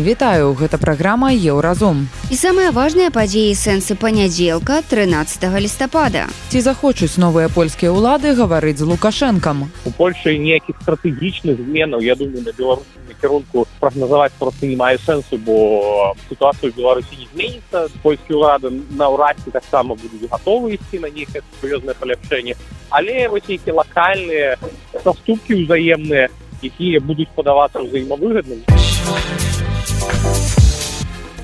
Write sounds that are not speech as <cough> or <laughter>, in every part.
Вітаю, гэта праграма Еўразум. І самыя важныя падзеі сэнсы панядзелка 13 лістапада. Ці захочуць новыя польскія ўлады гаварыць з лукашэнкам. У Польшы ніякіх стратэгічных зменаў я думаю на беларускім накірунку прагназаваць просто не мае сэнсу, бо сітуацыя ў Беларусі не зменіцца. Польскія ўлады наўрад ці таксама будуць гатовы ісці на нейкае сур'ёзнае паляпшэнне. Але вось нейкія лакальныя саступкі ўзаемныя, якія будуць падавацца ўзаемавыгаднымі.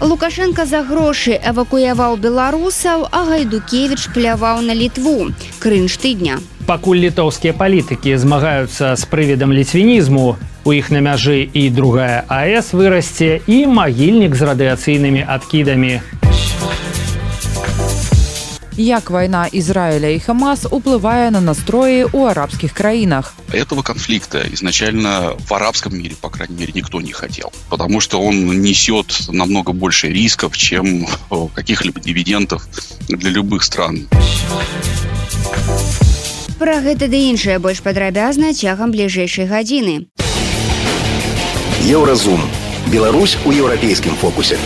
Лукашенко за грошы эвакуяваў беларусаў, а гайдукевич пляваў на літву. Крынж тыдня. Пакуль літоўскія палітыкі змагаюцца з прывідам ліцвінізму, у іх на мяжы і другая АС вырасце і магільнік з радыяцыйнымі адкідамі. Як вайна Ізраіля і Хамас уплывае на настроі ў арабскіх краінах. Этого конфликта изначально в арабском мире, по крайней мере, никто не хотел. Потому что он несет намного больше рисков, чем каких-либо дивидендов для любых стран. Пра гэта ды іншае больш падрабязна цягам бліжэйшай гадзіны. Еўразум. Беларусь у еўрапейскім фокусе.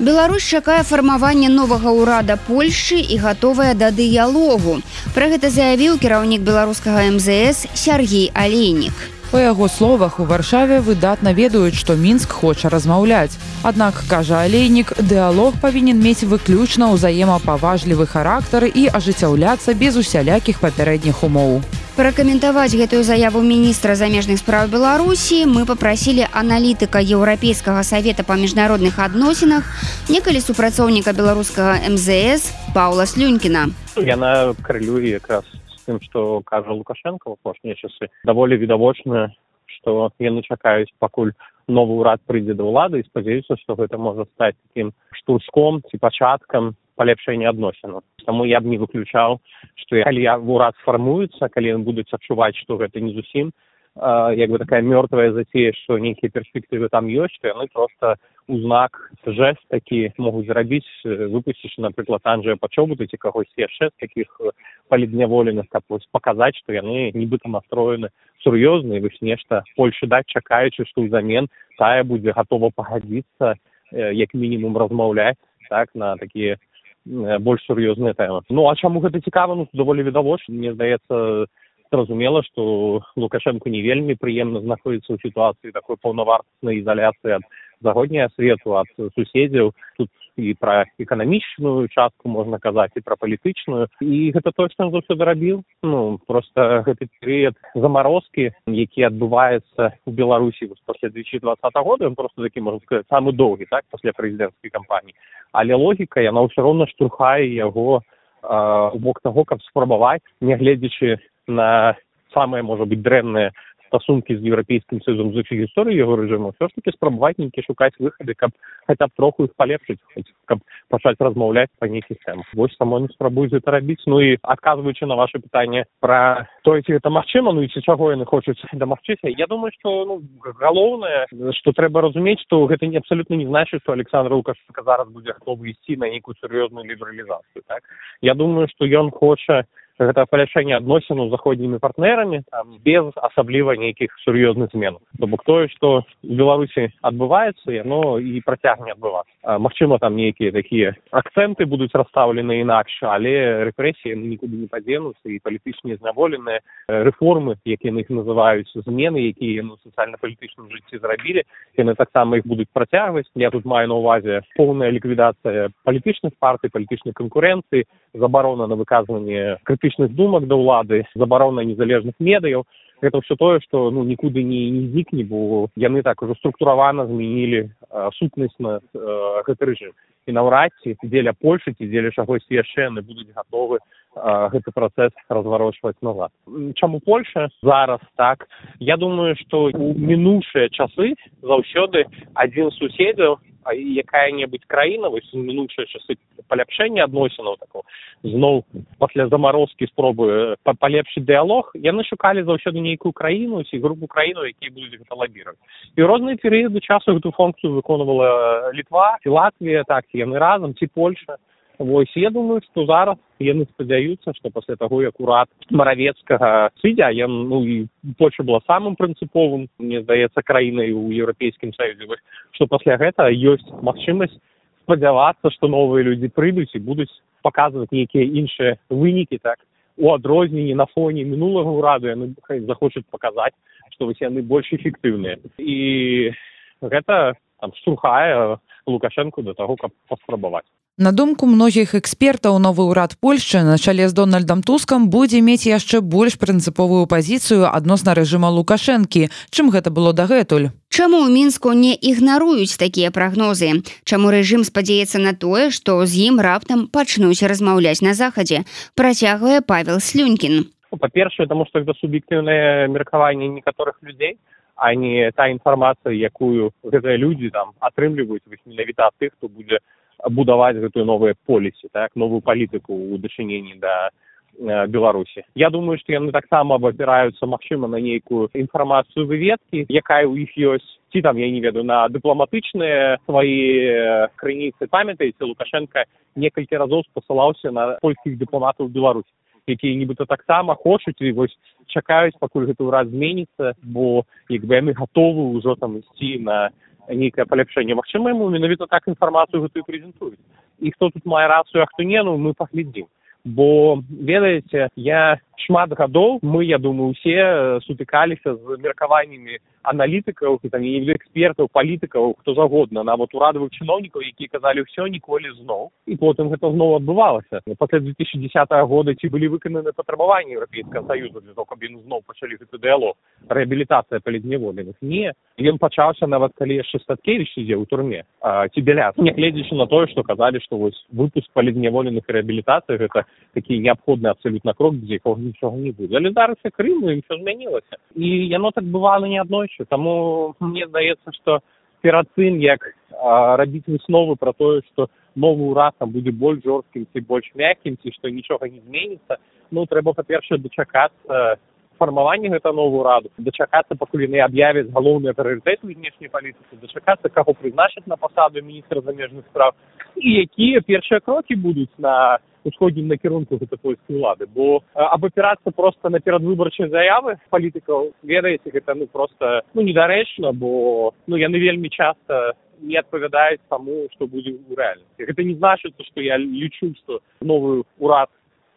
Беларусь чакае фармаванне новага ўрада Польшчы і гатовая да дыялогу. Пра гэта заявіў кіраўнік беларускага МЗС Сергій Алейнік. Па яго словах у варшаве выдатна ведаюць, што мінск хоча размаўляць. Аднак кажа алейнік, дыалог павінен мець выключна ўзаемапаважлівы характар і ажыццяўляцца без усялякіх папярэдніх умоў. Пракаментаваць гэтую заяву міністра замежных спраў Беларусі мы папрасілі аналітыка еўрапейскага савета па міжнародных адносінах, некалі супрацоўніка беларускага МЗС Паўла Слюнькіна. Яна карэлюе якраз тым што кажа лукашенко в апошнія часы даволі відавочна што яны чакаюць пакуль новы ўрад прыйдзе да ўлады і спадзяюцца што гэта можа стаць такім штуршком ці пачаткам палепшэння адносінаў таму я б не выключаў што калі я ўрад сфармуецца калі ён будуць адчуваць што гэта не зусім як бы такая мёртвая зацея што нейкія перспектывы там ёсць то яны просто узнак жест такі могуць зрабіць выпусціш напрыклад анджя пачобуты ці кагось яшчэ з такіх палідняволеных каб паказаць што яны нібыта настроены сур'ёзна і вось нешта больше даць чакаючы што ўзамен тая будзе гатова пагадзіцца як мінімум размаўляць так на такія больш сур'ёзныя тэмы ну а чаму гэта цікава? Ну даволі відавочна. Мне здаецца зразумела што лукашэнку не вельмі прыемна знаходіцца ў сітуацыі такой паўнавартаснай ізаляцыі ад заходняя свету ад суседзяў. Тут і пра эканамічную частку можна казаць і пра палітычную. І гэта то што заўсёды рабіў ну просто гэты перыяд замарозкі які адбываецца у беларусі пасля две тысячи двадцатого года ён просто такі можна сказаць самы доўгі так пасля прэзідэнцкай кампаніі. Але логіка яна ўсё роўна штурхае яго у бок таго каб спрабаваць нягледзячы на самыя можа быць дрэнныя стасункі з еўрапейскім саюзам з усіх гісторыі яго рэжыму ўсё ж таки нейкі шукаць выхады каб хаця б троху іх палепшыць каб пачаць размаўляць па нейкіх тэмах вось само не спрабуюць гэта рабіць ну і адказваючы на ваше пытанне пра тое ці гэта магчыма ну і ці чаго яны хочуць <laughs> дамагчыся я думаю што ну галоўнае што трэба разумець што гэта не абсалютна не значыць што александр лукашка зараз будзе гатовы ісці на нейкую сур'ёзную лібералізацыю так? Я думаю што ён хоча гэта паляшэнне адносіну заходнімі партнерамі там без асабліва нейкіх сур'ёзных зменаў то бок тое што у беларусі адбываецца яно і працягне адбывацца. Магчыма там нейкія такія акцэнты будуць расстаўлены інакш але рэпрэсіі нікуды не падзенуцца і палітычныя зняволеныя рэформы як яны іх называюць змены якія яны сацыяльна-палітычным жыцці зрабілі яны таксама іх будуць працягваць. Я тут маю на увазе поўная ліквідацыя палітычных партый палітычнай канкурэнцыі забарона на выказванне крытычных крытычных думак да ўлады забарона незалежных медыяў. Гэта ўсё тое што ну нікуды не не знікне бо яны так ужо структуравана змянілі сутнасць на э, гэты рэжым. І наўрад ці дзеля польшы ці дзеля чагосьці яшчэ яны будуць гатовы гэты працэс разварочваць назад. Чаму польша? Зараз так. Я думаю што у мінушыя часы заўсёды адзін суседзяў якая-небудзь краіна вось мінучыя часы паляпшэння адносінаў такого зноў пасля замарозкі спробы палепшыць дыялог яны шукалі заўсёды нейкую краіну ці групу краіну якія будуць гэта лабіраць. І розныя перыяды часу гэту функцыю выконвала літва ці латвія так яны разам ці польша Вось я думаю што зараз яны спадзяюцца што пасля таго як урад маравецкага сыдзя ён ну і польша была самым прынцыповым мне здаецца краінай у еўрапейскім саюзе вось што пасля гэта ёсць магчымасць спадзявацца што новыя людзі прыйдуць і будуць паказваць нейкія іншыя вынікі так у адрозненні на фоне мінулага ўраду яны захочуць паказаць што вось яны больш эфектыўныя і гэта там штурхае лукашэнку да таго каб паспрабаваць На думку многіх экспертаў новы ўрад Польшчы на чале з дональдам тускам будзе мець яшчэ больш прынцыповую пазіцыю адносна рэжыма лукашэнкі. Чым гэта было дагэтуль? Чаму ў мінску не ігнаруюць такія прагнозы? Чаму рэжым спадзяецца на тое што з ім раптам пачнуць размаўляць на захадзе? Працягвае павел слюнькін. Ну, па-першае таму што гэта суб'ектыўнае меркаванне некаторых людзей а не та інфармацыя якую гэтыя людзі там атрымліваюць менавіта тых хто будзе будаваць гэтую новыя полісі так новую палітыку ў дачыненні да э, беларусі я думаю што яны таксама абапіраюцца магчыма на нейкую інфармацыю выведкі якая ў іх ёсць ці там я не ведаю на дыпламатычныя свае крыніцы памятаеце лукашенко некалькі разоў спасылаўся на польскіх дыпламатаў беларусі якія нібыта таксама хочуць і вось чакаюць пакуль гэты ўрад зменіцца бо як бы яны гатовы ўжо там ісці на нейкае паляпшэнне. Магчыма яму менавіта так інфармацыю гэтую прэзентуюць. І хто тут мае рацыю а хто не ну мы паглядзім. Бо ведаеце я шмат гадоў мы я думаю усе сутыкаліся з меркаваннямі аналітыкаў экспертаў палітыкаў хто загодна нават урадавых чыноўнікаў якія казалі ўсё ніколі зноў і потым гэта зноў адбывалася. Пасля две тысячи десятого года ці былі выкананы патрабаванні еўрапейскага саюза для того каб яны зноў пачалі гэты дыалог рэабілітацыя палідневоленых не ён пачаўся нават калі яшчэ статкевич ідзе ў турме ці бяля нягледзячы на тое што казалі што вось выпуск палідневоленых рэабілітацыі гэта такі неабходны абсалютна крок дзе якога нічога не будзе але зараз крыму і ўсё змянілася і яно так бывала не ноччу таму мне здаецца што перад тым як рабіць высновы пра тое што новы ўрад там будзе больш жорсткім ці больш мяккім ці што нічога не зменіцца ну трэба па-першае дачакацца фармаванне гэта новую раду дачакацца пакуль яны аб'явяць галоўныя прыярытэты знешняй палітыцы дачакацца каго прызначаць на пасаду міністра замежных справ і якія першыя крокі будуць на усходнім накірунку гэта польскай улады. Бо абапірацца проста на перадвыбарчай заявы палітыкаў ведаеце гэта ну просто ну недарэчна бо ну яны вельмі часта не адпавядаюць таму што будзе ў рэальнасці. Гэта не значыцца што я лічу што новы урад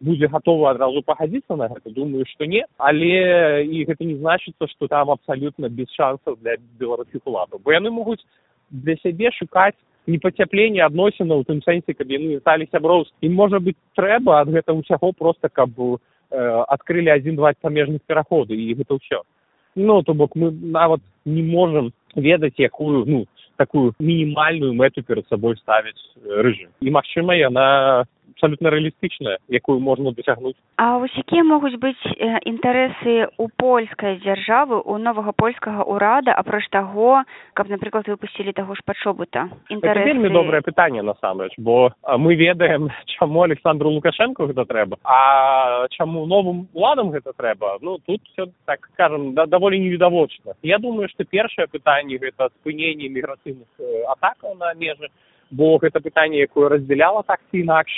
будзе гатовы адразу пагадзіцца на гэта думаю што не. Але і гэта не значыцца што там абсалютна без шансаў для беларускіх уладаў. Бо яны могуць для сябе шукаць непацяпленне адносінаў у тым сэнсе каб яны сталі сяброўs і можа быць трэба ад гэта ўсяго просто каб э, адкрылі адзін два памежных пераходы і гэта ўсё. Ну то бок мы нават не можам ведаць якую ну такую мінімальную мэту перад сабой ставіць рыжы і магчыма яна абсолютно рэалістычная якую можна дасягнуць а вось якія могуць быць інтарэсы у польскай дзяржавы у новага польскага ўрада апроч таго каб напрыклад выпусцілі таго ж пачобыта інтарэсы... вельмі добрае пытанне насамрэч бо мы ведаем <laughs> чаму александру лукашенко гэта трэба а чаму новым уладам гэта трэба ну тут все так скажем да, даволі невідавочна. Я думаю что першае пытанне гэта спыненне міграцыйных атакаў на межы бо гэта пытанне якое раздзяляла так ці інакш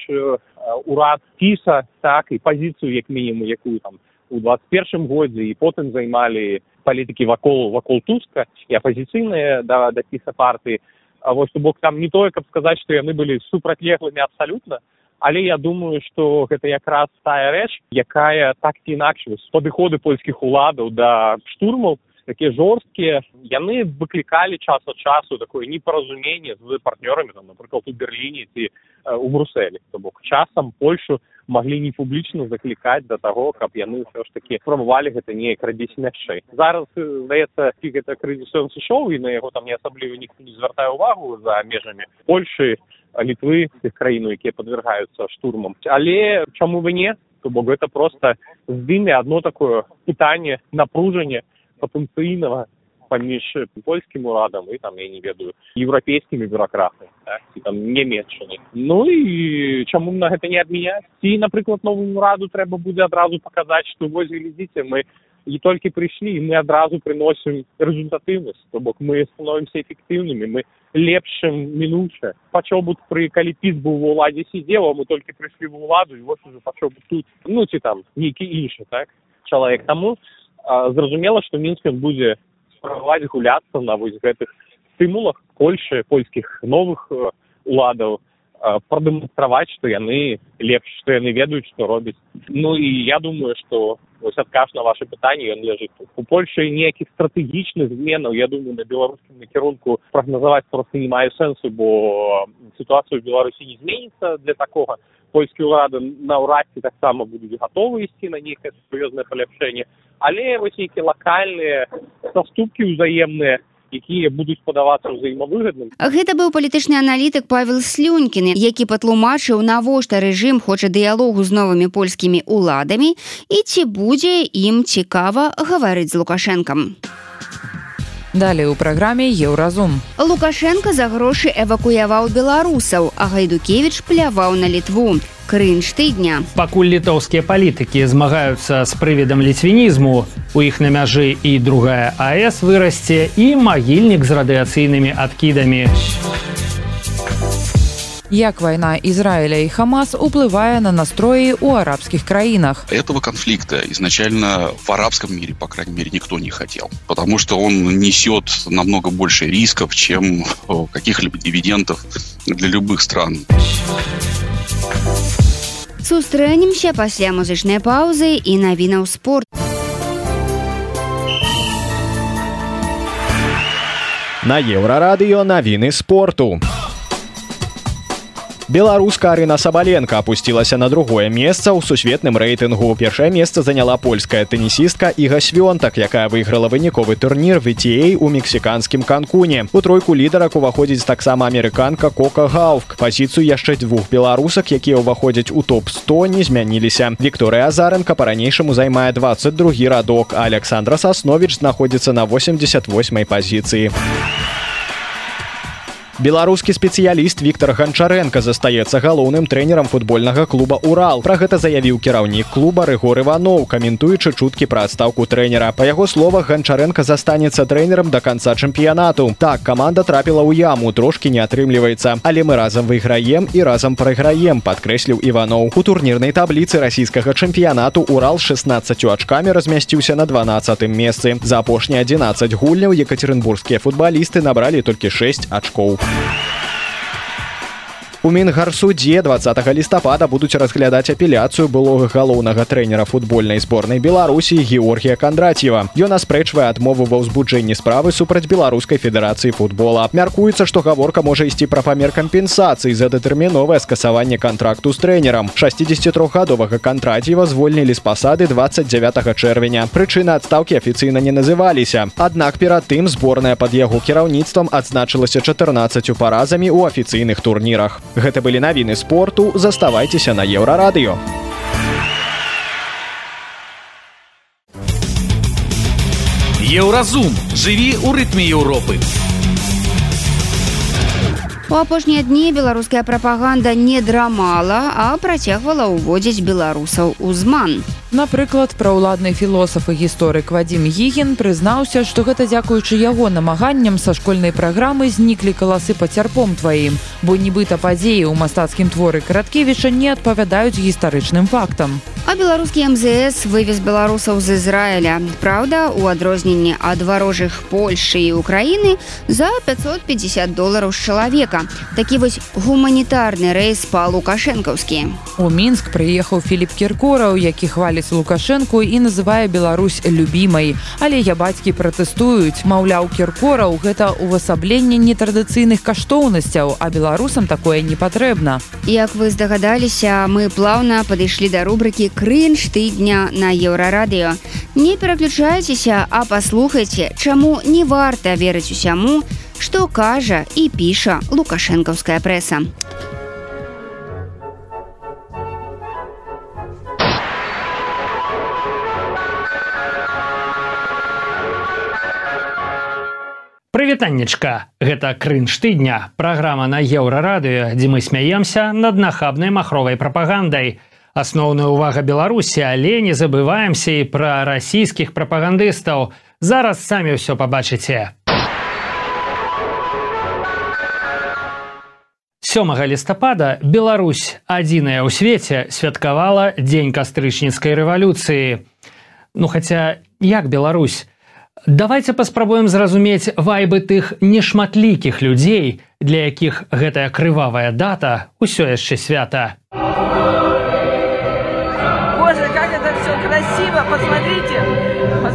урад піса так і пазіцыю як мінімум якую там у двадцать першым годзе і потым займалі палітыкі вакол вакол туска і апазіцыйныя да да піса партыі а вось то бок там не тое каб сказаць што яны былі супрацьлеглымі абсалютна але я думаю што гэта якраз тая рэч якая так ці інакш падыходы польскіх уладаў да штурмаў такія жорсткія яны выклікалі час ад часу такое непаразуменне з партнёрамі там напрыклад у берліне ці у брусселі то бок часам польшу маглі не публічна заклікаць да таго каб яны ўсё ж такі прамувалі гэта неяк рабіць мягчэй зараз здаецца ці гэта крызіс ён сышоў і на яго там не асабліва ніхто не звяртае ўвагу за межамі польшы літвы тых краіну якія падвяргаюцца штурмам. Але чаму вы не бок гэта проста здыме адно такое пытанне напружанне патэнцыйнага паміж польскім урадам і там я не ведаю еўрапейскімі бюракратамі так? там нямецчаны ну і чаму на гэта не адмяняць ці напрыклад новым ураду трэба будзе адразу паказаць што вось глядзіце мы і толькі прыйшлі мы адразу прыносім результатыўнасць то бок мы становімся эфектыўнымі мы лепшым мінуча пачобут пры калі піс быў у ўладзе сидзела мы толькі прыйшлі в уладу і вось уже пачобут тут ну ці там нейкі іншы так чалавек таму зразумела што мінск ён будзе спрабаваць гуляцца на вось гэтых стымулах польши польскіх новых уладаў прадэманстраваць што яны лепш што яны ведаюць што робяць ну і я думаю што вось адказ на ваше пытанне ён ляжыць тут. У польшы ніякіх стратэгічных зменаў я думаю на беларускім накірунку прагназаваць просто не мае сэнсу бо сітуацыю в беларусі не зменіцца для такога польскія ўрады наўрад ці таксама будуць гатовы ісці на нейкае сур'ёзнае паляпшэнне але вось нейкія лакальныя саступкі ўзаемныя якія будуць падавацца ўзаемавыгадным гэта быў палітычны аналітык павел слюнькін які патлумачыў навошта рэжым хоча дыялогу з новымі польскімі уладамі і ці будзе ім цікава гаварыць з лукашэнкам далее у праграме еўразум лукашенко за грошы эвакуяваў беларусаў а гайдукевич пляваў на літву. Крынж тыдня. Пакуль літоўскія палітыкі змагаюцца з прывідам ліцвінізму у іх на мяжы і другая аэс вырасце і магільнік з радыяцыйнымі адкідамі як вайна ізраіля і хамас уплывае на настроі у арабскіх краінах этого конфликта изначально в арабском мире по крайней мере никто не хотел потому что он несет намного больше рисков чем каких-либо дивидендов для любых стран. Сустрэнемся пасля музычнай паўзы і навінаў спорт. На еўрарадыё навіны спорту беларуска арына сабаленко опусцілася на другое месца ў сусветным рэйтынгу. Першае месца заняла польская тэнісістка іга свёнтак якая выйграла выніковы турнір вTA у мексіканскім канкуне. У тройку лідарак уваходзіць таксама амерыканка кока гаўк пазіцыю яшчэ двух беларусак якія ўваходзяць у топ-100 не змяніліся. Вікторыя азаренко по-ранейшаму займае 22 радок александра саснович знаходзіцца на 88 пазіцыі беларускі спецыяліст Віктор ганчаренко застаецца галоўным трэнерам футбольнага клуба урал про гэта заявіў кіраўнік клуба рыгор иванов каментуючы чуткі пра адстаўку трэнера. Па яго словах ганчаренко застанецца трэнерам до конца чэмпіянату. Так команда трапіла ў яму трошки не атрымліваецца. Але мы разам выйграем і разам прайграем подкрэсліў иванов у турнірнай табліцы расійскага чэмпіянату урал 16 ачкамі размясціўся на 12 месцы. За апошнія 11 гульняў екатеринбургскія футбалісты набралі толькі 6 ачкоў Bye. У мінгарсудзе 20 лістапада будуць разглядаць апеляцыю былога галоўнага трэнера футбольнай зборнай беларусі георгія кандраціва ён аспрэчвае адмову ва ўзбуджэнні справы супраць беларускай федэрацыі футбола. Мяркуецца што гаворка можа ісці пра памер кампенсацыі за датэрміновае скасаванне контракту з трэнерам. 63гадовага кантраціва звольнілі з пасады 29 чэрвеня. Прычына адстаўкі афіцыйна не называліся. Аднак перад тым зборная под яго кіраўніцтвам адзначылася 14 паразамі ў афіцыйных турнірах Гэта былі навіны спорту, заставайцеся на еўрарадыё. Еўразум жыві ў рытме Еўропы. У апошнія дні беларуская прапаганда не драмала, а працягвала ўводзіць беларусаў у зман. Напрыклад, праўладны філосаф і гісторык Вадзім Гігін прызнаўся, што гэта дзякуючы яго намаганням са школьнай праграмы зніклі каласы пацярпом тваім, бо нібыта падзеі ў мастацкім творы караткевіча не адпавядаюць гістарычным фактам. А беларускі МЗС вывез беларусаў з Ізраіля. Праўда, у адрозненні ад варожых Польшы і Украіны за 550 долараў з чалавека. Такі вось гуманітарны рэйс па лукашэнкаўскі. У мінск прыехаў Філіп Кіркораў, які хваліць хваліць лукашэнку і называе Беларусь любімай але я бацькі пратэстуюць маўляў кіркораў гэта увасабленне нетрадыцыйных каштоўнасцяў а беларусам такое не патрэбна як вы здагадаліся мы плаўна падышлі да рубрыкі крынж тыдня на еўрарадыё не пераключайцеся а паслухайце чаму не варта верыць усяму што кажа і піша лукашэнкаўская прэса а прывітаннечка гэта крынж тыдня. Праграма на еўрарадыё дзе мы смяемся над нахабнай махровай прапагандай. Асноўная ўвага беларусі але не забываемся і пра расійскіх прапагандыстаў. Зараз самі ўсё пабачыце сёмага лістапада Беларусь адзіная ў свеце святкавала дзень кастрычніцкай рэвалюцыі ну хаця як Беларусь? Давайте паспрабуем зразумець вайбы тых нешматлікіх людзей для якіх гэтая крывавая дата ўсё яшчэ свята. Посмотрите,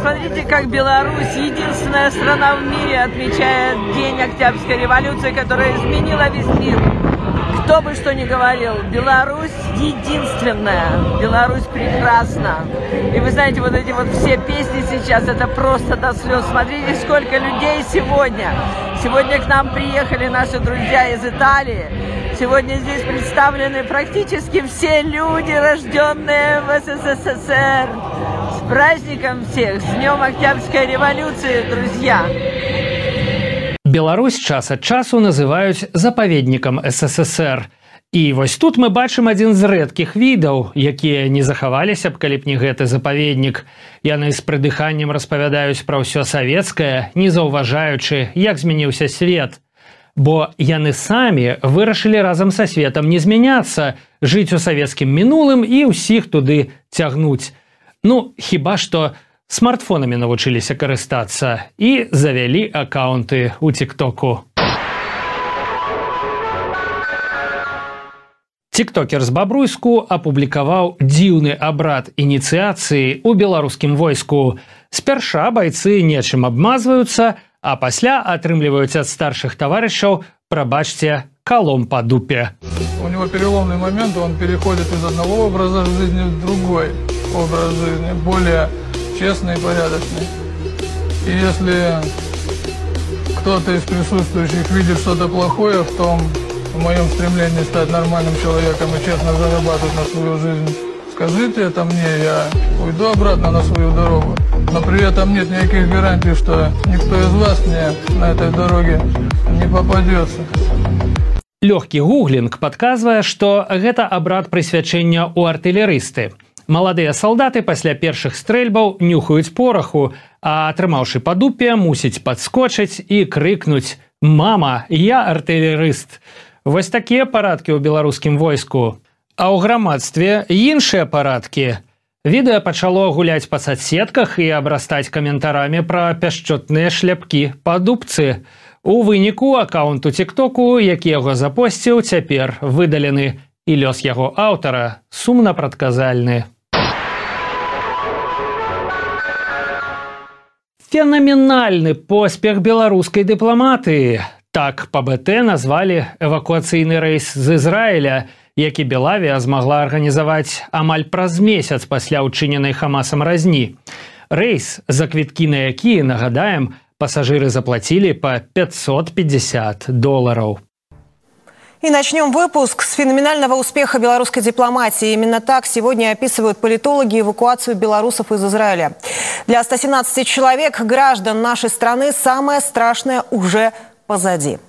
посмотрите, как Беларусь, единственная страна в мире, отмечает День Октябрьской революции, которая изменила весь мир. Кто бы что ни говорил, Беларусь единственная, Беларусь прекрасна. И вы знаете, вот эти вот все песни сейчас, это просто до слез. Смотрите, сколько людей сегодня. Сегодня к нам приехали наши друзья из Италии. Сегодня здесь представлены практически все люди, рожденные в СССР. Праздником всех, с Днем Октябрьской революции, друзья! Беларусь час ад часу называюць запаведнікам ССР. І вось тут мы бачым адзін з рэдкіх відаў, якія не захаваліся б, калі б не гэты запаведнік. Яны з прыдыханнем распавядаюць пра ўсё савецкае, не заўважаючы, як змяніўся свет. Бо яны самі вырашылі разам са светом не змяняцца, жыць у савецкім мінулым і ўсіх туды цягнуць. Ну хіба што, смартфонамі навучыліся карыстацца і завялі аккаунты у тиктоку. Тіктокер з бабруйску апублікаваў дзіўны абрад ініцыяцыі ў беларускім войску. Спярша байцы нечым абмазваюцца, а пасля атрымліваюць ад старшых таварышаў, прабачце калом па дупе. У него переломный момент, он переходит из одного образа жизни в другой образ жизни, более честный и порядочный. И если кто-то из присутствующих видит что-то плохое в том, в моем стремлении стать нормальным человеком и честно зарабатывать на свою жизнь, скажите это мне, я уйду обратно на свою дорогу. Но при этом нет никаких гарантий, что никто из вас мне на этой дороге не попадется. Лёгкі гуглінг падказвае, што гэта абрад прысвячэння ў артылерысты. Маладыя салдаты пасля першых стрэльбаў нюхаюць пораху, а атрымаўшы па дупе мусіць падскочыць і крыкнуць: «Мама, я артылерыст. Вось такія парадкі ў беларускім войску. А ў грамадстве іншыя парадкі. Відэа пачало гуляць па садсетках і абрастаць каментарамі пра пяшчотныя шляпкі па дубцы. У выніку аккаунту тиктоку, які яго запосціў, цяпер выдалены і лёс яго аўтара сумна прадказальны. фенаменальны поспех беларускай дыпламатыі так па бт назвалі эвакуацыйны рэйс з ізраіля які белавія змагла арганізаваць амаль праз месяц пасля ўчыненай хамасам разні рэйс за квіткі на які нагадаем пасажыры заплацілі па 550 долараў И начнем выпуск с феноменального успеха белорусской дипломатии. Именно так сегодня описывают политологи эвакуацию белорусов из Израиля. Для 117 человек, граждан нашей страны, самое страшное уже позади.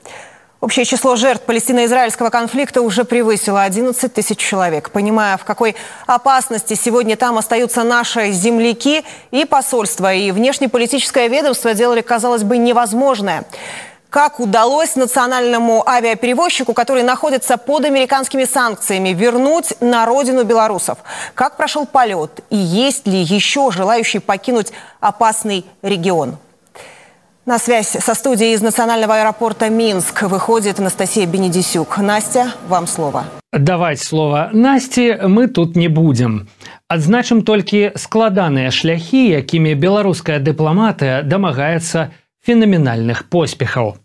Общее число жертв палестино-израильского конфликта уже превысило 11 тысяч человек. Понимая, в какой опасности сегодня там остаются наши земляки и посольство, и внешнеполитическое ведомство делали, казалось бы, невозможное – как удалось национальному авиаперевозчику, который находится под американскими санкциями, вернуть на родину белорусов? Как прошел полет? И есть ли еще желающие покинуть опасный регион? На связь со студией из национального аэропорта Минск выходит Анастасия Бенедисюк. Настя, вам слово. Давать слово Насте мы тут не будем. Адзначым толькі складаныя шляхі, якімі беларуская дыпламатыя дамагаецца фенаменальных поспехаў.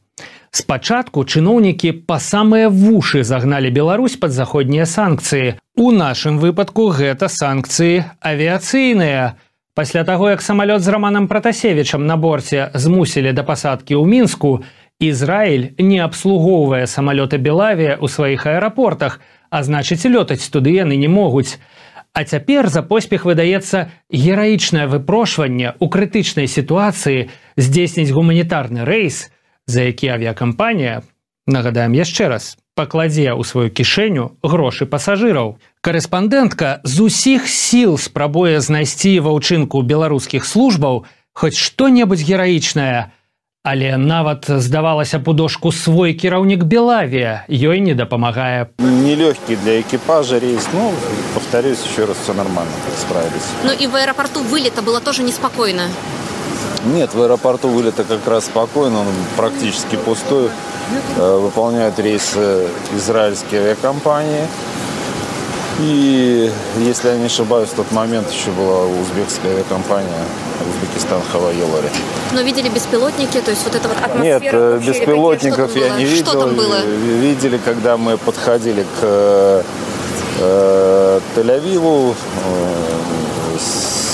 Спачатку чыноўнікі па самыя вушы загналі Беларусь пад заходнія санкцыі. У нашым выпадку гэта санкцыі авіяцыйныя. Пасля таго, як самалёт з раманам Пратасевічам на борце змусілі да пасадкі ў мінску, Ізраіль не абслугоўвае самалёты Белавія ў сваіх аэрапортах, а значыць лётаць туды яны не могуць. А цяпер за поспех выдаецца гераічнае выпрошванне ў крытычнай сітуацыі здзейсніць гуманітарны рэйс, за які авіакампанія нагадаем яшчэ раз пакладзе ў сваю кішэню грошы пасажыраў. Карэспандэнтка з усіх сіл спрабуе знайсці ва ўчынку беларускіх службаў хоць што-небудзь гераічнае, Але нават здавалася пудошку свой кіраўнік Белавія ёй не дапамагае. Нелёгкий для экипажа рейс, но, повторюсь, еще раз все нормально, справились. Но и в аэропорту вылета было тоже неспокойно. Нет, в аэропорту вылета как раз спокойно, он практически пустой. Э, выполняют рейсы израильские авиакомпании. И, если я не ошибаюсь, в тот момент еще была узбекская авиакомпания Узбекистан Хавайолари. Но видели беспилотники, то есть вот это вот атмосфера? Нет, э, беспилотников я не видел. Что там было? Видели, когда мы подходили к э, э Тель-Авиву, э,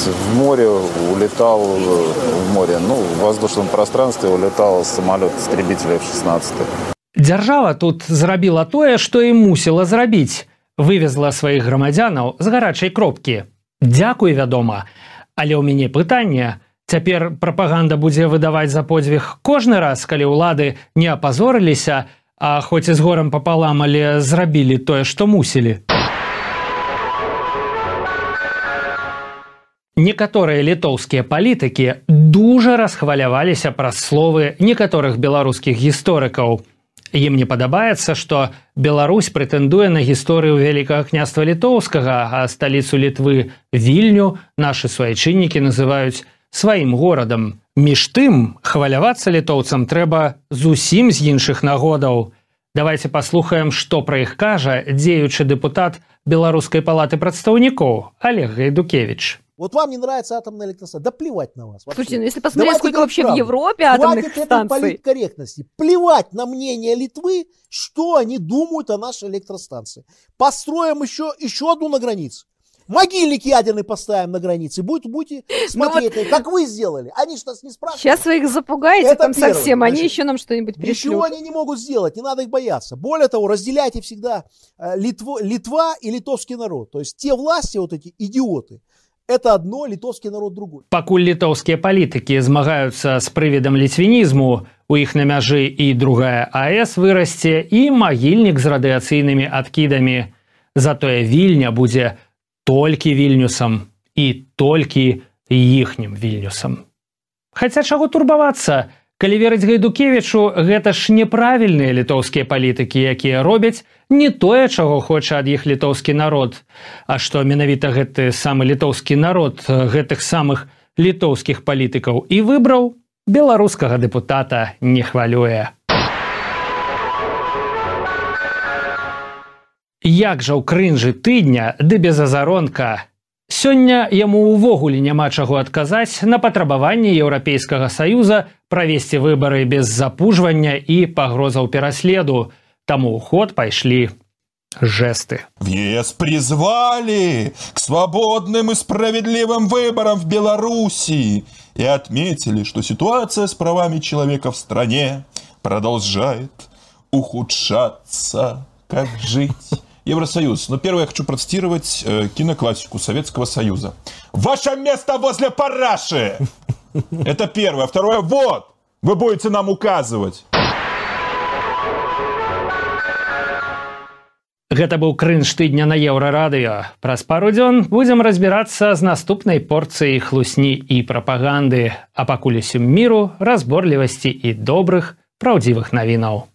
в море улетал, в море, ну, в воздушном пространстве улетал самолет истребителя F-16. Дзяржава тут зрабіла тое, што і мусіла зрабіць. Вывезла сваіх грамадзянаў з гарачай кропкі. Дзякуй, вядома. Але ў мяне пытанне, Цяпер прапаганда будзе выдаваць за подзвіг кожны раз, калі ўлады не апазорыліся, а хоць і з горам папалам, але зрабілі тое, што мусілі. Некаторыя літоўскія палітыкі дужа расхваляваліся праз словы некаторых беларускіх гісторыкаў. Ім не падабаецца, што Беларусь прэтэндуе на гісторыю вялікага княства літоўскага, а сталіцу літвы вільню нашы суайчыннікі называюць сваім горадам. Між тым хвалявацца літоўцам трэба зусім з іншых нагодаў. Давайте паслухаем, што пра іх кажа дзеючы дэпутат беларускай палаты прадстаўнікоў Олег Гайдукевич. Вот вам не нравится атомная электростанция, да плевать на вас. Вообще. Слушайте, ну если посмотреть, Давайте сколько вообще правду. в Европе атомных Хватит станций. этой политкорректности. Плевать на мнение Литвы, что они думают о нашей электростанции. Построим еще, еще одну на границе. Могильник ядерный поставим на границе. Будет, будете <laughs> ну смотреть, вот... как вы сделали. Они что нас не спрашивают. Сейчас вы их запугаете Это там первое. совсем, они Значит, еще нам что-нибудь пришлют. Ничего они не могут сделать, не надо их бояться. Более того, разделяйте всегда э, Литво, Литва и литовский народ. То есть те власти, вот эти идиоты, это одно літовскі народ другой. Пакуль літоўскія палітыкі змагаюцца з прывідам ліцвінізму у іх на мяжы і другая аэс вырасце і магільнік з радыяцыйнымі адкідамі. Затое вільня будзе толькі вільнюсам і толькі іхнім вільнюсам. Хаця чаго турбавацца калі верыць гайдукевічу гэта ж неправільныя літоўскія палітыкі якія робяць не тое чаго хоча ад іх літоўскі народ. А што менавіта гэты самы літоўскі народ гэтых самых літоўскіх палітыкаў і выбраў беларускага дэпутата не хвалюе. Як жа ў крынжы тыдня ды без азаронка Сёння яму ўвогуле няма чаго адказаць на патрабаванне еўрапейскага саюза правесці выбары без запужвання і пагрозаў пераследу. Таму ў ход пайшлі жесты. В ЕС призвали к свободным и справедливым выборам в Беларуси и отметили, что ситуация с правами человека в стране продолжает ухудшаться. Как жить? Евросоюз. Но первое я хочу процитировать э, киноклассику Советского Союза. Ваше место возле параши! <laughs> Это первое. Второе, вот, вы будете нам указывать. Гэта быў крынж тыдня на еўрарадыё. Праз пару дзён будзем разбірацца з наступнай порцыяй хлусні і прапаганды, а пакуль усім міру, разборлівасці і добрых, праўдзівых навінаў.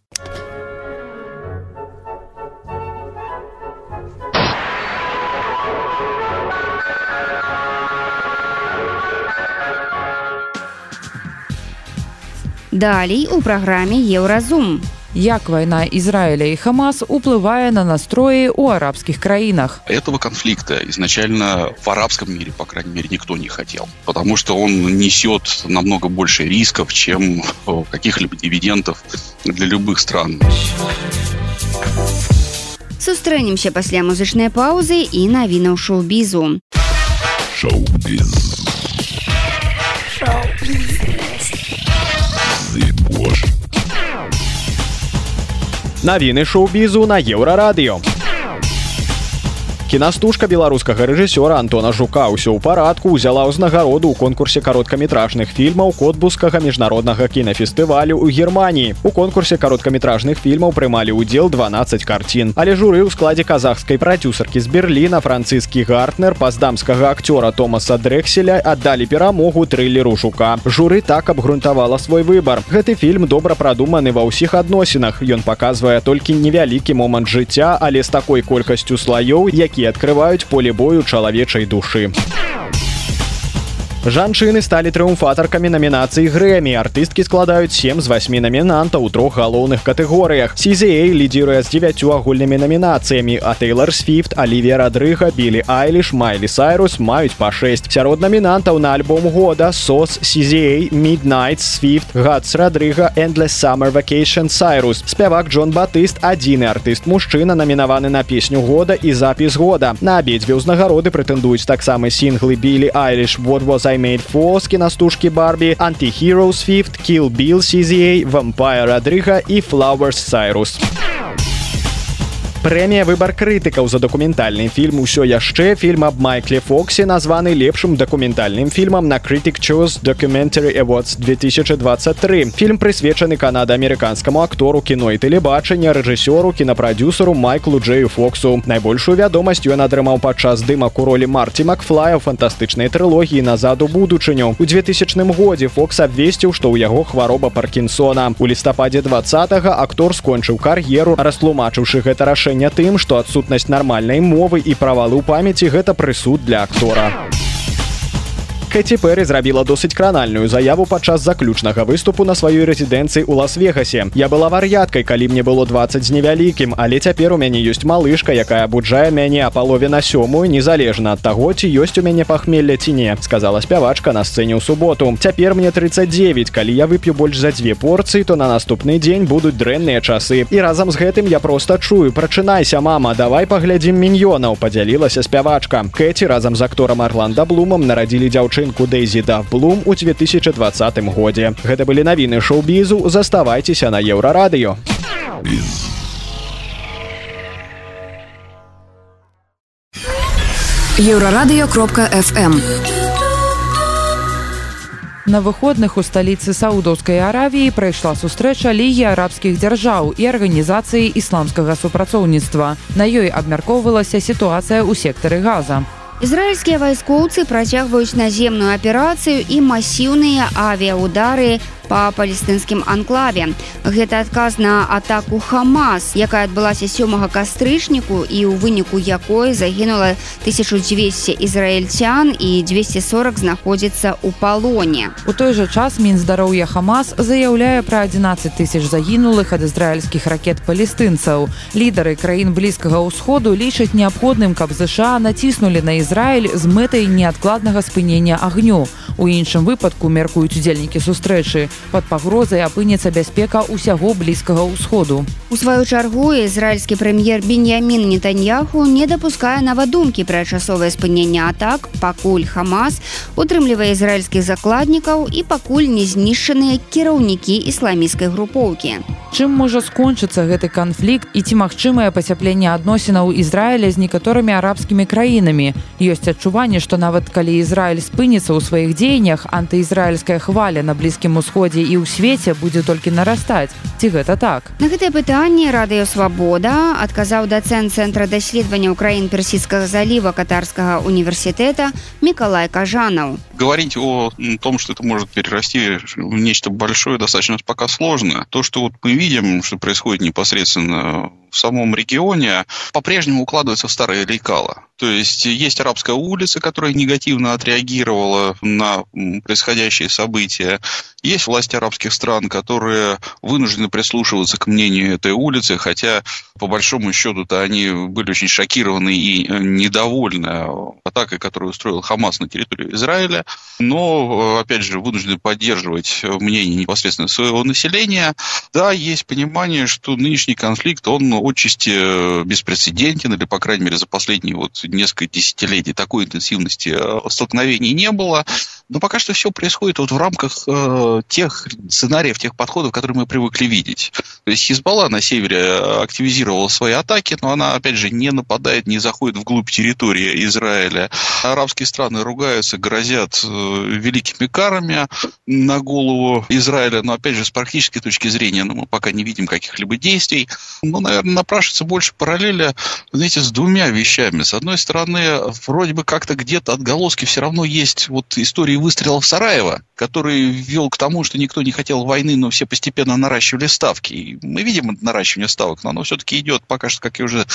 Далей у праграме Еўразум. Як вайна Израиля и Хамас уплывае на настрои у арабских краинах. Этого конфликта изначально в арабском мире, по крайней мере, никто не хотел. Потому что он несет намного больше рисков, чем каких-либо дивидендов для любых стран. Сустрэнемся пасля музычнай паўзы і навінаў шоу-бізу. Шоу-біз. Шоу-біз. Навіны шоу-бізу на еўрарадыё. Кінастужка беларускага рэжысёра антона жука ўсё ў парадку ўзяла ўзнагароду ў конкурсе кароткаметражных фільмаў котбускага міжнароднага кінафестывалю ў германії у конкурсе кароткаметражных фільмаў прымалі ўдзел 12 карцін. Але журы ў складзе казахскай прадюсаркі з берліна францыскі гартнер паздамскага акцёра томаса дрэкселя аддалі перамогу трылеру жука. Журы так абгрунтавала свой выбар. Гэты фільм добра прадуманы ва ўсіх адносінах. Ён паказвае толькі невялікі момант жыцця але з такой колькасцю слаёў якія адкрываюць поле бою чалавечай душы жанчыны сталі трыумфатаркамі намінацыі грэмі. Артысткі складаюць 7 з 8 намінантаў у трох галоўных катэгорыях. CZA лідзіруе з 9 агульнымі намінацыямі а тейлор свифт алівія радрыга білі айліш майлі сайрус маюць па 6 сярод намінантаў на альбом года сос CZA midnight свифт гадс радрыга endless summer vacation сайрус. Спявак Джон батыст адзіны артыст мужчына намінаваны на песню года і запіс года. На абедзве ўзнагароды прэтэндуюць таксама сінглы білі айліш вот was I made for з кінастужкі барбі антихероes фифт kill bill CZA vampire радрыга і flowers сайрус Прэмія выбар крытыкаў за дакументальны фільм усё яшчэ фільм аб майкле фоксе названы лепшым дакументальным фільмам на крытык чос документary Awards 2023 фільм прысвечаны канада-амерыканскаму актору кіно і тэлебачання рэжысёру кінапрадюсеру майклу джею фоксу. Найбольшую вядомасць ён атрымаў падчас дымак у ролі марти макфлая фантастычнай трылогіі назад у будучыню у 2000 годзе фокс абвесціў што ў яго хвароба паркінсона. У лістападзе 20 актор скончыў кар'еру растлумачыўшы гэта рашэнне рашэння тым, што адсутнасць нармальнай мовы і правалы ў памяці гэта прысуд для актора. Кэці Пэры зрабіла досыць кранальную заяву падчас заключнага выступу на сваёй рэзідэнцыі ў лас-вегасе. Я была вар'яткай, калі мне было 20 з невялікім, але цяпер у мяне ёсць малышка, якая абуджае мяне а палове на сёмую незалежна ад таго, ці ёсць у мяне пахмелля ці не, сказала спявачка на сцэне ў суботу. Цяпер мне 39, калі я вып'ю больш за дзве порцыі, то на наступны дзень будуць дрэнныя часы. І разам з гэтым я проста чую, прачынайся, мама, давай паглядзім міньёнаў, падзялілася спявачка. Кэці разам з акторам Арланда Блумам нарадзілі дзяўчыну дзяўчынку Дэйзі да Блум у 2020 годзе. Гэта былі навіны шоу-бізу, заставайцеся на еўрарадыё. Еўрарадыё кропка FM. На выходных у сталіцы саудаўскай аравіі прайшла сустрэча лігі арабскіх дзяржаў і арганізацыі ісламскага супрацоўніцтва. На ёй абмяркоўвалася сітуацыя ў сектары газа. Ізраільскія вайскоўцы працягваюць наземную аперацыю і масіўныя авіаудары па палестынскім анклаве. Гэта адказ на атаку Хамас, якая адбылася сёмага кастрычніку і ў выніку якой загінула 1200 ізраільцян і 240 знаходзіцца ў палоне. У той жа час мінздароўя Хамас заяўляе пра 11 тысяч загінулых ад ізраільскіх ракет палестынцаў. Лідары краін блізкага ўсходу лічаць неабходным, каб ЗША націснулі на Ізраіль з мэтай неадкладнага спынення агню. У іншым выпадку мяркуюць удзельнікі сустрэчы под пагрозай апынецца бяспека ўсяго блізкага ўсходу. У сваю чаргу ізраільскі прэм'ер Беньямін Нетаньяху не дапускае нават думкі пра часовае спыненне атак, пакуль Хамас утрымлівае ізраільскіх закладнікаў і пакуль не знішчаныя кіраўнікі ісламіцкай групоўкі. Чым можа скончыцца гэты канфлікт і ці магчымае пацяпленне адносінаў Ізраіля з некаторымі арабскімі краінамі. Ёсць адчуванне, што нават калі Ізраіль спыніцца ў сваіх дзеяннях, антыізраільская хваля на блізкім усходзе і ў свеце будзе толькі нарастаць. Ці гэта так? На гэтае пытанне радыё свабода адказаў дацэн цэнтра даследавання ўкраін персідскага заліва катарскага універсітэта Миколай Кажанаў. Говорить о том, что это может перерасти в нечто большое, достаточно пока сложно. То, что вот мы видим, что происходит непосредственно в самом регионе, по-прежнему укладывается в старые лекала. То есть есть арабская улица, которая негативно отреагировала на происходящие события. Есть власти арабских стран, которые вынуждены прислушиваться к мнению этой улицы, хотя по большому счету-то они были очень шокированы и недовольны атакой, которую устроил Хамас на территории Израиля, но, опять же, вынуждены поддерживать мнение непосредственно своего населения. Да, есть понимание, что нынешний конфликт, он отчасти беспрецедентен, или, по крайней мере, за последние вот несколько десятилетий такой интенсивности столкновений не было. Но пока что все происходит вот в рамках э, тех сценариев, тех подходов, которые мы привыкли видеть. То есть Хизбалла на севере активизировала свои атаки, но она, опять же, не нападает, не заходит вглубь территории Израиля. Арабские страны ругаются, грозят э, великими карами на голову Израиля, но, опять же, с практической точки зрения ну, мы пока не видим каких-либо действий. Ну, наверное, напрашивается больше параллеля, знаете, с двумя вещами. С одной стороны, вроде бы как-то где-то отголоски все равно есть вот истории выстрелов Сараева, который вел к тому, что никто не хотел войны, но все постепенно наращивали ставки. И мы видим наращивание ставок, но оно все-таки идет пока что, как я уже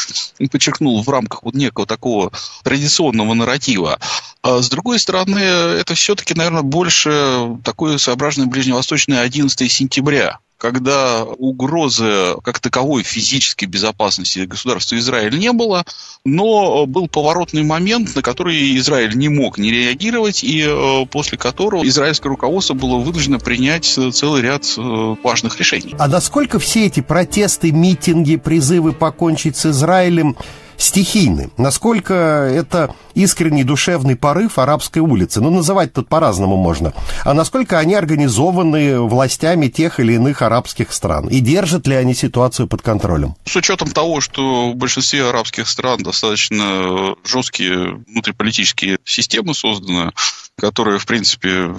подчеркнул, в рамках вот некого такого традиционного нарратива. А с другой стороны, это все-таки, наверное, больше такое своеобразное ближневосточное 11 сентября когда угрозы как таковой физической безопасности государства Израиль не было, но был поворотный момент, на который Израиль не мог не реагировать, и э, после которого израильское руководство было вынуждено принять целый ряд э, важных решений. А насколько все эти протесты, митинги, призывы покончить с Израилем стихийны. Насколько это искренний душевный порыв арабской улицы. Ну, называть тут по-разному можно. А насколько они организованы властями тех или иных арабских стран? И держат ли они ситуацию под контролем? С учетом того, что в большинстве арабских стран достаточно жесткие внутриполитические системы созданы, которые, в принципе,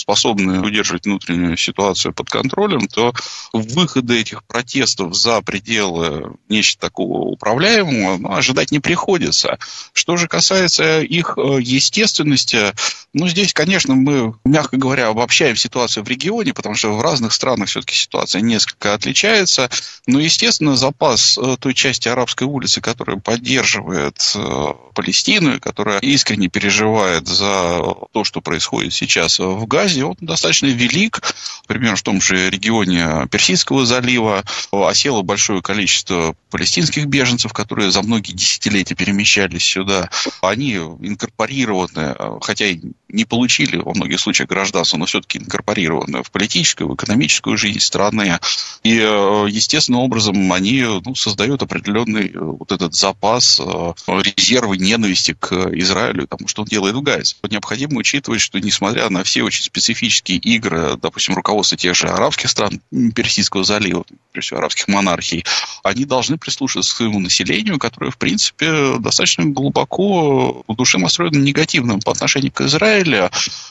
способны удерживать внутреннюю ситуацию под контролем, то выхода этих протестов за пределы нечто такого управляемого ну, ожидать не приходится. Что же касается их э, естественности, ну, здесь, конечно, мы, мягко говоря, обобщаем ситуацию в регионе, потому что в разных странах все-таки ситуация несколько отличается. Но, естественно, запас э, той части арабской улицы, которая поддерживает э, Палестину, которая искренне переживает за то, что происходит сейчас в Газе, Азии, он достаточно велик. Например, в том же регионе Персидского залива осело большое количество палестинских беженцев, которые за многие десятилетия перемещались сюда. Они инкорпорированы, хотя и не получили во многих случаях гражданство, но все-таки инкорпорированы в политическую, в экономическую жизнь страны. И, естественным образом, они ну, создают определенный вот этот запас резервы ненависти к Израилю, тому, что он делает в Газе. Необходимо учитывать, что несмотря на все очень специфические игры, допустим, руководства тех же арабских стран Персидского залива, прежде всего арабских монархий, они должны прислушиваться к своему населению, которое, в принципе, достаточно глубоко в душе настроено негативным по отношению к Израилю,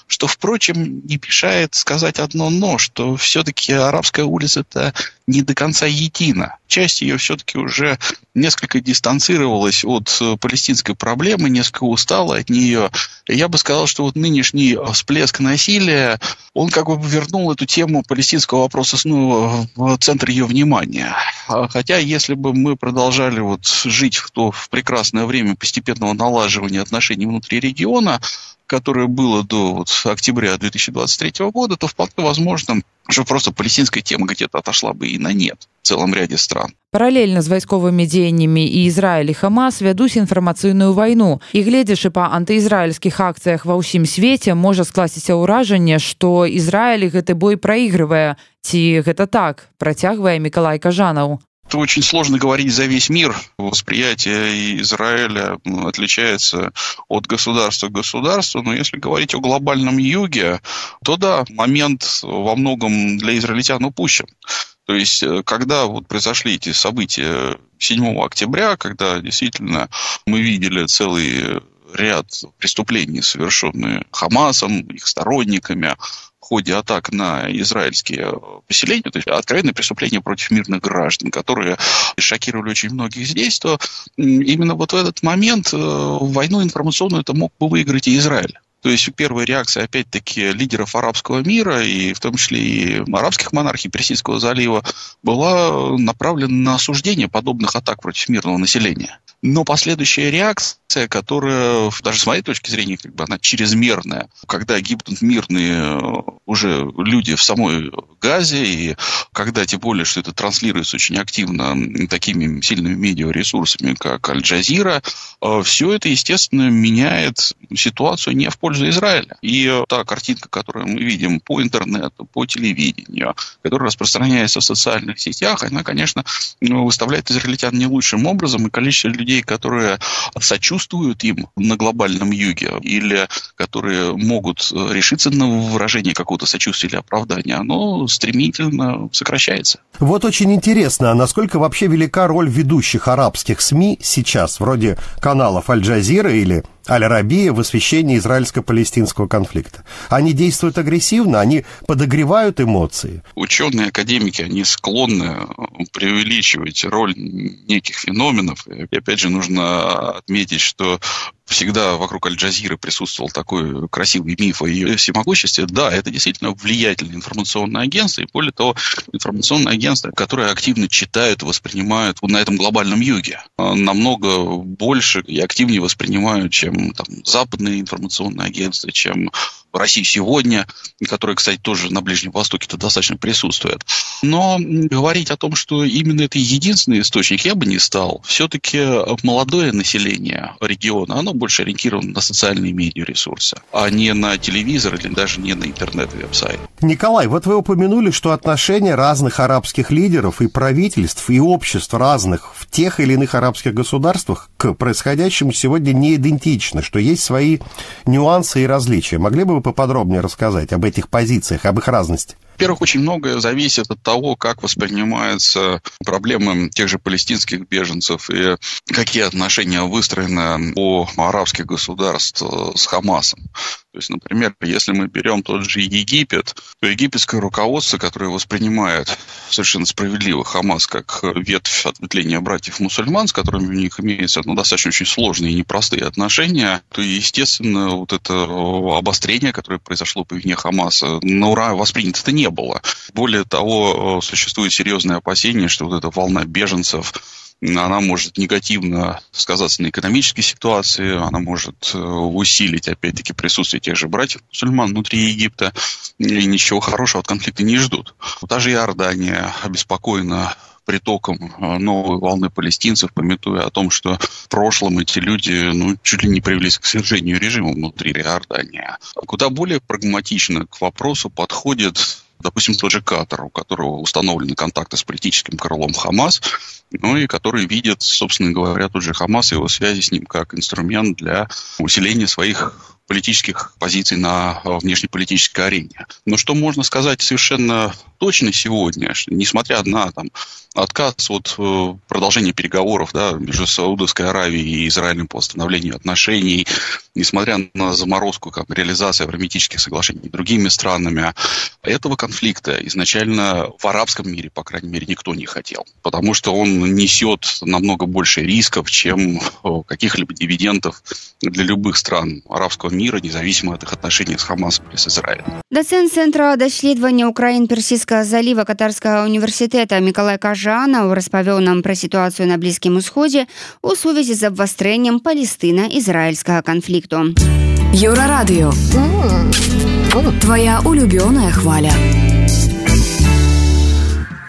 что, впрочем, не мешает сказать одно «но», что все-таки арабская улица – это не до конца едина. Часть ее все-таки уже несколько дистанцировалась от палестинской проблемы, несколько устала от нее. Я бы сказал, что вот нынешний всплеск насилия, он как бы вернул эту тему палестинского вопроса снова в центр ее внимания. Хотя, если бы мы продолжали вот жить в то в прекрасное время постепенного налаживания отношений внутри региона, которое было до вот, октября 2023 года, то вполне возможно, что просто палестинская тема где-то отошла бы и на нет в целом ряде стран. Паралельна з вайсковымі дзеяннямі і Ізраіль і Хамас вядуць інфармацыйную вайну. І гледзячы па антыізраільскіх акцыях ва ўсім свеце можа скласціся ўражанне, што Ізраіль гэты бой праігрывае. Ці гэта так, працягвае Миколай Кажанаў. Это очень сложно говорить за весь мир. Восприятие Израиля отличается от государства к государству. Но если говорить о глобальном юге, то да, момент во многом для израильтян упущен. То есть, э, когда вот произошли эти события 7 октября, когда действительно мы видели целый ряд преступлений, совершенные Хамасом, их сторонниками, ходе атак на израильские поселения, то есть откровенные преступления против мирных граждан, которые шокировали очень многих здесь, то именно вот в этот момент э, войну информационную это мог бы выиграть и Израиль. То есть первая реакция, опять-таки, лидеров арабского мира, и в том числе и арабских монархий Персидского залива, была направлена на осуждение подобных атак против мирного населения. Но последующая реакция, которая, даже с моей точки зрения, как бы она чрезмерная, когда гибнут мирные э, уже люди в самой Газе, и когда, тем более, что это транслируется очень активно такими сильными медиаресурсами, как Аль-Джазира, э, все это, естественно, меняет ситуацию не в пользу Израиля. И та картинка, которую мы видим по интернету, по телевидению, которая распространяется в социальных сетях, она, конечно, ну, выставляет израильтян не лучшим образом, и количество людей, которые сочувствуют им на глобальном юге или которые могут решиться на выражение какого-то сочувствия или оправдания, оно стремительно сокращается. Вот очень интересно, а насколько вообще велика роль ведущих арабских СМИ сейчас, вроде каналов Аль-Джазира или Аль-Рабия в освещении израильско-палестинского конфликта. Они действуют агрессивно, они подогревают эмоции. Ученые, академики, они склонны преувеличивать роль неких феноменов. И опять же, нужно отметить, что всегда вокруг Аль-Джазиры присутствовал такой красивый миф о ее всемогуществе. Да, это действительно влиятельное информационное агентство, и более того, информационное агентство, которое активно читают воспринимают на этом глобальном юге. Намного больше и активнее воспринимают, чем там, западные информационные агентства, чем России сегодня, которая, кстати, тоже на Ближнем Востоке-то достаточно присутствует. Но говорить о том, что именно это единственный источник, я бы не стал. Все-таки молодое население региона, оно больше ориентировано на социальные медиаресурсы, а не на телевизор или даже не на интернет-веб-сайт. Николай, вот вы упомянули, что отношения разных арабских лидеров и правительств, и обществ разных в тех или иных арабских государствах к происходящему сегодня не идентичны, что есть свои нюансы и различия. Могли бы вы поподробнее рассказать об этих позициях, об их разности? Во-первых, очень многое зависит от того, как воспринимаются проблемы тех же палестинских беженцев и какие отношения выстроены у арабских государств с Хамасом. То есть, например, если мы берем тот же Египет, то египетское руководство, которое воспринимает совершенно справедливо Хамас как ветвь ответвления братьев-мусульман, с которыми у них имеются ну, достаточно очень сложные и непростые отношения, то, естественно, вот это обострение, которое произошло по вине Хамаса, на ура воспринято это было. Более того, существует серьезное опасение, что вот эта волна беженцев она может негативно сказаться на экономической ситуации, она может э, усилить, опять-таки, присутствие тех же братьев-мусульман внутри Египта, и ничего хорошего от конфликта не ждут. Даже Иордания обеспокоена притоком э, новой волны палестинцев, пометуя о том, что в прошлом эти люди ну, чуть ли не привелись к свержению режима внутри Иордании. Куда более прагматично к вопросу подходит допустим, тот же Катар, у которого установлены контакты с политическим крылом Хамас, ну и который видит, собственно говоря, тот же Хамас и его связи с ним как инструмент для усиления своих политических позиций на внешнеполитической арене. Но что можно сказать совершенно точно сегодня, несмотря на там, отказ от э, продолжения переговоров да, между Саудовской Аравией и Израилем по восстановлению отношений, несмотря на заморозку как, реализации авраамитических соглашений другими странами, этого конфликта изначально в арабском мире, по крайней мере, никто не хотел. Потому что он несет намного больше рисков, чем э, каких-либо дивидендов для любых стран арабского мира, независимо от их отношений с Хамасом или с Израилем. Доцент Центра даследавання Украін персійскага заліва катарскага універсітэта Миколай Кажанаў распавёў нам пра сітуацыю на блізкім усходзе у сувязі з абвастрэннем палестына-ізраільскага канфлікту. Еўрарадыё. Твая улюбёная хваля.